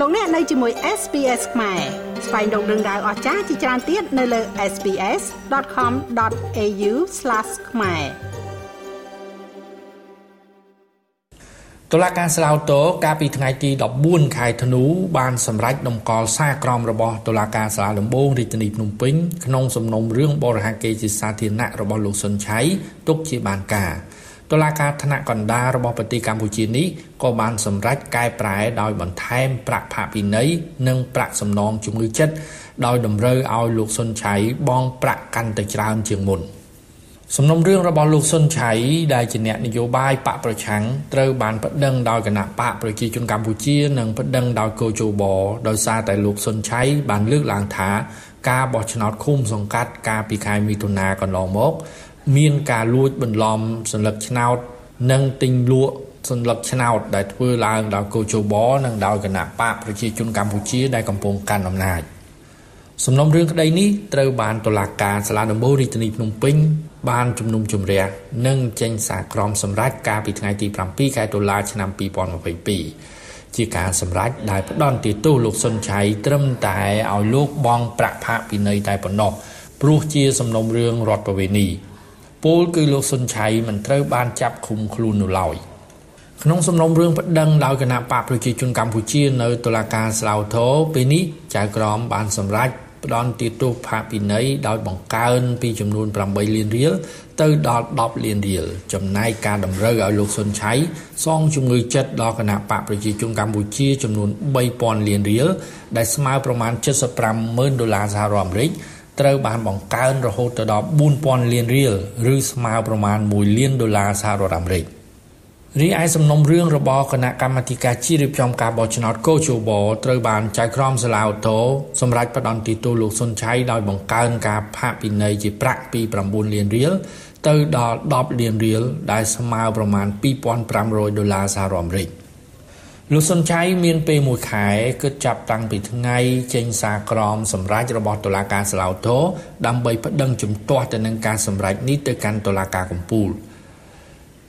លោកអ្នកនៅជាមួយ SPS ខ្មែរស្វែងរកដឹងដៅអស្ចារ្យជាច្រើនទៀតនៅលើ SPS.com.au/ ខ្មែរតុលាការស្លាវតូកាលពីថ្ងៃទី14ខែធ្នូបានសម្រេចដំកល់សារក្រមរបស់តុលាការសាលាដំបងរាជធានីភ្នំពេញក្នុងសំណុំរឿងបរិហាកេរជាសាធារណៈរបស់លោកសុនឆៃទុកជាបានការ តុលាការថ្នាក់កណ្ដាលរបស់ប្រទេសកម្ពុជានេះក៏បានសម្រេចកែប្រែដោយបន្ថែមប្រាក់ផាកពិន័យនិងប្រាក់សំណងជំងឺចិត្តដោយតម្រូវឲ្យលោកសុនឆៃបង់ប្រាក់កាន់តែច្រើនជាងមុនសំណុំរឿងរបស់លោកសុនឆៃដែលជាអ្នកនយោបាយបកប្រឆាំងត្រូវបានប្តឹងដោយគណៈបកប្រជាជនកម្ពុជានិងប្តឹងដោយកោជបដោយសារតែលោកសុនឆៃបានលើកឡើងថា ការបោះឆ្នោតឃុំសង្កាត់កាលពីខែមិថុនាកន្លងមក មានការលួចបន្លំសញ្ញាឆ្នោត និងទិញលក់សញ្ញាឆ្នោត ដែលធ្វើឡើងដោយកោជបនិងដោយគណៈបកប្រជាជនកម្ពុជាដែលកំពុងកាន់អំណាចសំណុំរឿងក្តីនេះត្រូវបានតុលាការសាលាដំបូងរាជធានីភ្នំពេញបានជំនុំជម្រះនិងចេញសារក្រមសម្រេចកាលពីថ្ងៃទី7ខែតុលាឆ្នាំ2022 ជាការសម្រេចដែលផ្ដន់ទោសលោកសុនឆៃត្រឹមតែឲ្យលោកបង់ប្រាក់ផាកពិន័យតែប៉ុណ្ណោះព្រោះជាសំណុំរឿងរដ្ឋប្រវេណីពលគឺលោកសុនឆៃមិនត្រូវបានចាប់ឃុំខ្លួននោះឡើយក្នុងសំណុំរឿងប្តឹងដោយគណៈបកប្រជាជនកម្ពុជានៅតុលាការស្លាវធរពេលនេះចៅក្រមបានសម្រេច ផ្ដន់ទាទោសផាកពិន័យដោយបង្កើនពីចំនួន8លានរៀលទៅដល់10លានរៀលចំណែកការតម្រូវឲ្យលោកសុនឆៃសងជំងឺចិត្តដល់គណៈបកប្រជាជនកម្ពុជាចំនួន3000លានរៀលដែលស្មើប្រមាណ750000ដុល្លារសហរដ្ឋអាមេរិកត្រូវបានបង្កើនរហូតទៅដល់4000លានរៀលឬស្មើប្រមាណ1លានដុល្លារសហរដ្ឋអាមេរិក រីឯសំណុំរឿងរបស់គណៈកម្មាធិការជាតិរៀបចំការបោះឆ្នោតកោជបត្រូវបានចៅក្រមសាលាឧទ្ធរសម្រាប់ផ្តន្ទាទោសលោកសុនឆៃដោយបង្កើនការផាកពិន័យជាប្រាក់ពី9លានរៀលទៅដល់10លានរៀលដែលស្មើប្រមាណ2500ដុល្លារសហរដ្ឋអាមេរិកលោកសុនឆៃមានពេលមួយខែគិតចាប់តាំងពីថ្ងៃចេញសារក្រមសម្រេចរបស់តុលាការសាឡាវតូដើម្បីប្តឹងជំទាស់ទៅនឹងការសម្រេចនេះទៅកាន់តុលាការកំពូល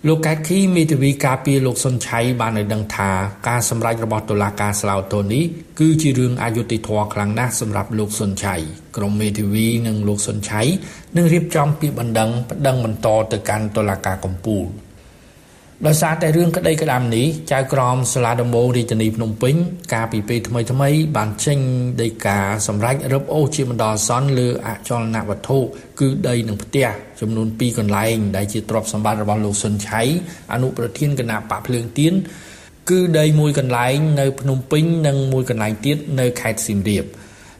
លោកកែខីមេធាវីការពារលោកសុនឆៃបានឲ្យដឹងថាការសម្រេចរបស់តុលាការស្លាវតូនេះគឺជារឿងអយុត្តិធម៌ខ្លាំងណាស់សម្រាប់លោកសុនឆៃក្រុមមេធាវីនិងលោកសុនឆៃនឹងរៀបចំពាក្យបណ្ដឹងប្តឹងបន្តទៅកាន់តុលាការកំពូល ដោយសារតែរឿងក្តីក្តាមនេះចៅក្រមសាលាដំបងរាជធានីភ្នំពេញ កាលពីពេលថ្មីថ្មី បានចេញដីកាសម្រេចរឹបអូសជាបណ្ដោះអាសន្នលើអចលនវត្ថុគឺដីនិងផ្ទះចំនួន2កន្លែង ដែលជាទ្រព្យសម្បត្តិរបស់លោកសុនឆៃអនុប្រធានគណៈបកភ្លើងទៀនគឺដីមួយកន្លែងនៅភ្នំពេញនិងមួយកន្លែងទៀតនៅខេត្តសៀមរាប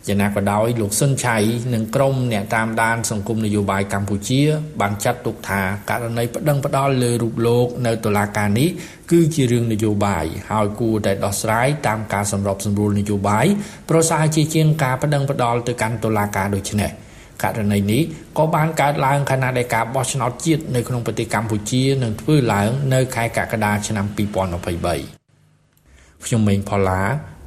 យ៉ាងណាក៏ដោយលោកសុនឆៃនិងក្រុមអ្នកតាមដានសង្គមនយោបាយកម្ពុជា បានចាត់ទុកថាករណីប្តឹងផ្តល់លើរូបលោកនៅតុលាការនេះគឺជារឿងនយោបាយហើយគួរតែដោះស្រាយតាមការសម្របសម្រួលនយោបាយប្រសើរជាជាងការប្តឹងផ្តល់ទៅកាន់តុលាការដូចនេះករណីនេះក៏បានកើតឡើងខណៈដែលការបោះឆ្នោតជាតិនៅក្នុងប្រទេសកម្ពុជានឹងធ្វើឡើងនៅខែកក្កដាឆ្នាំ2023ខ្ញុំម៉េងផល្លា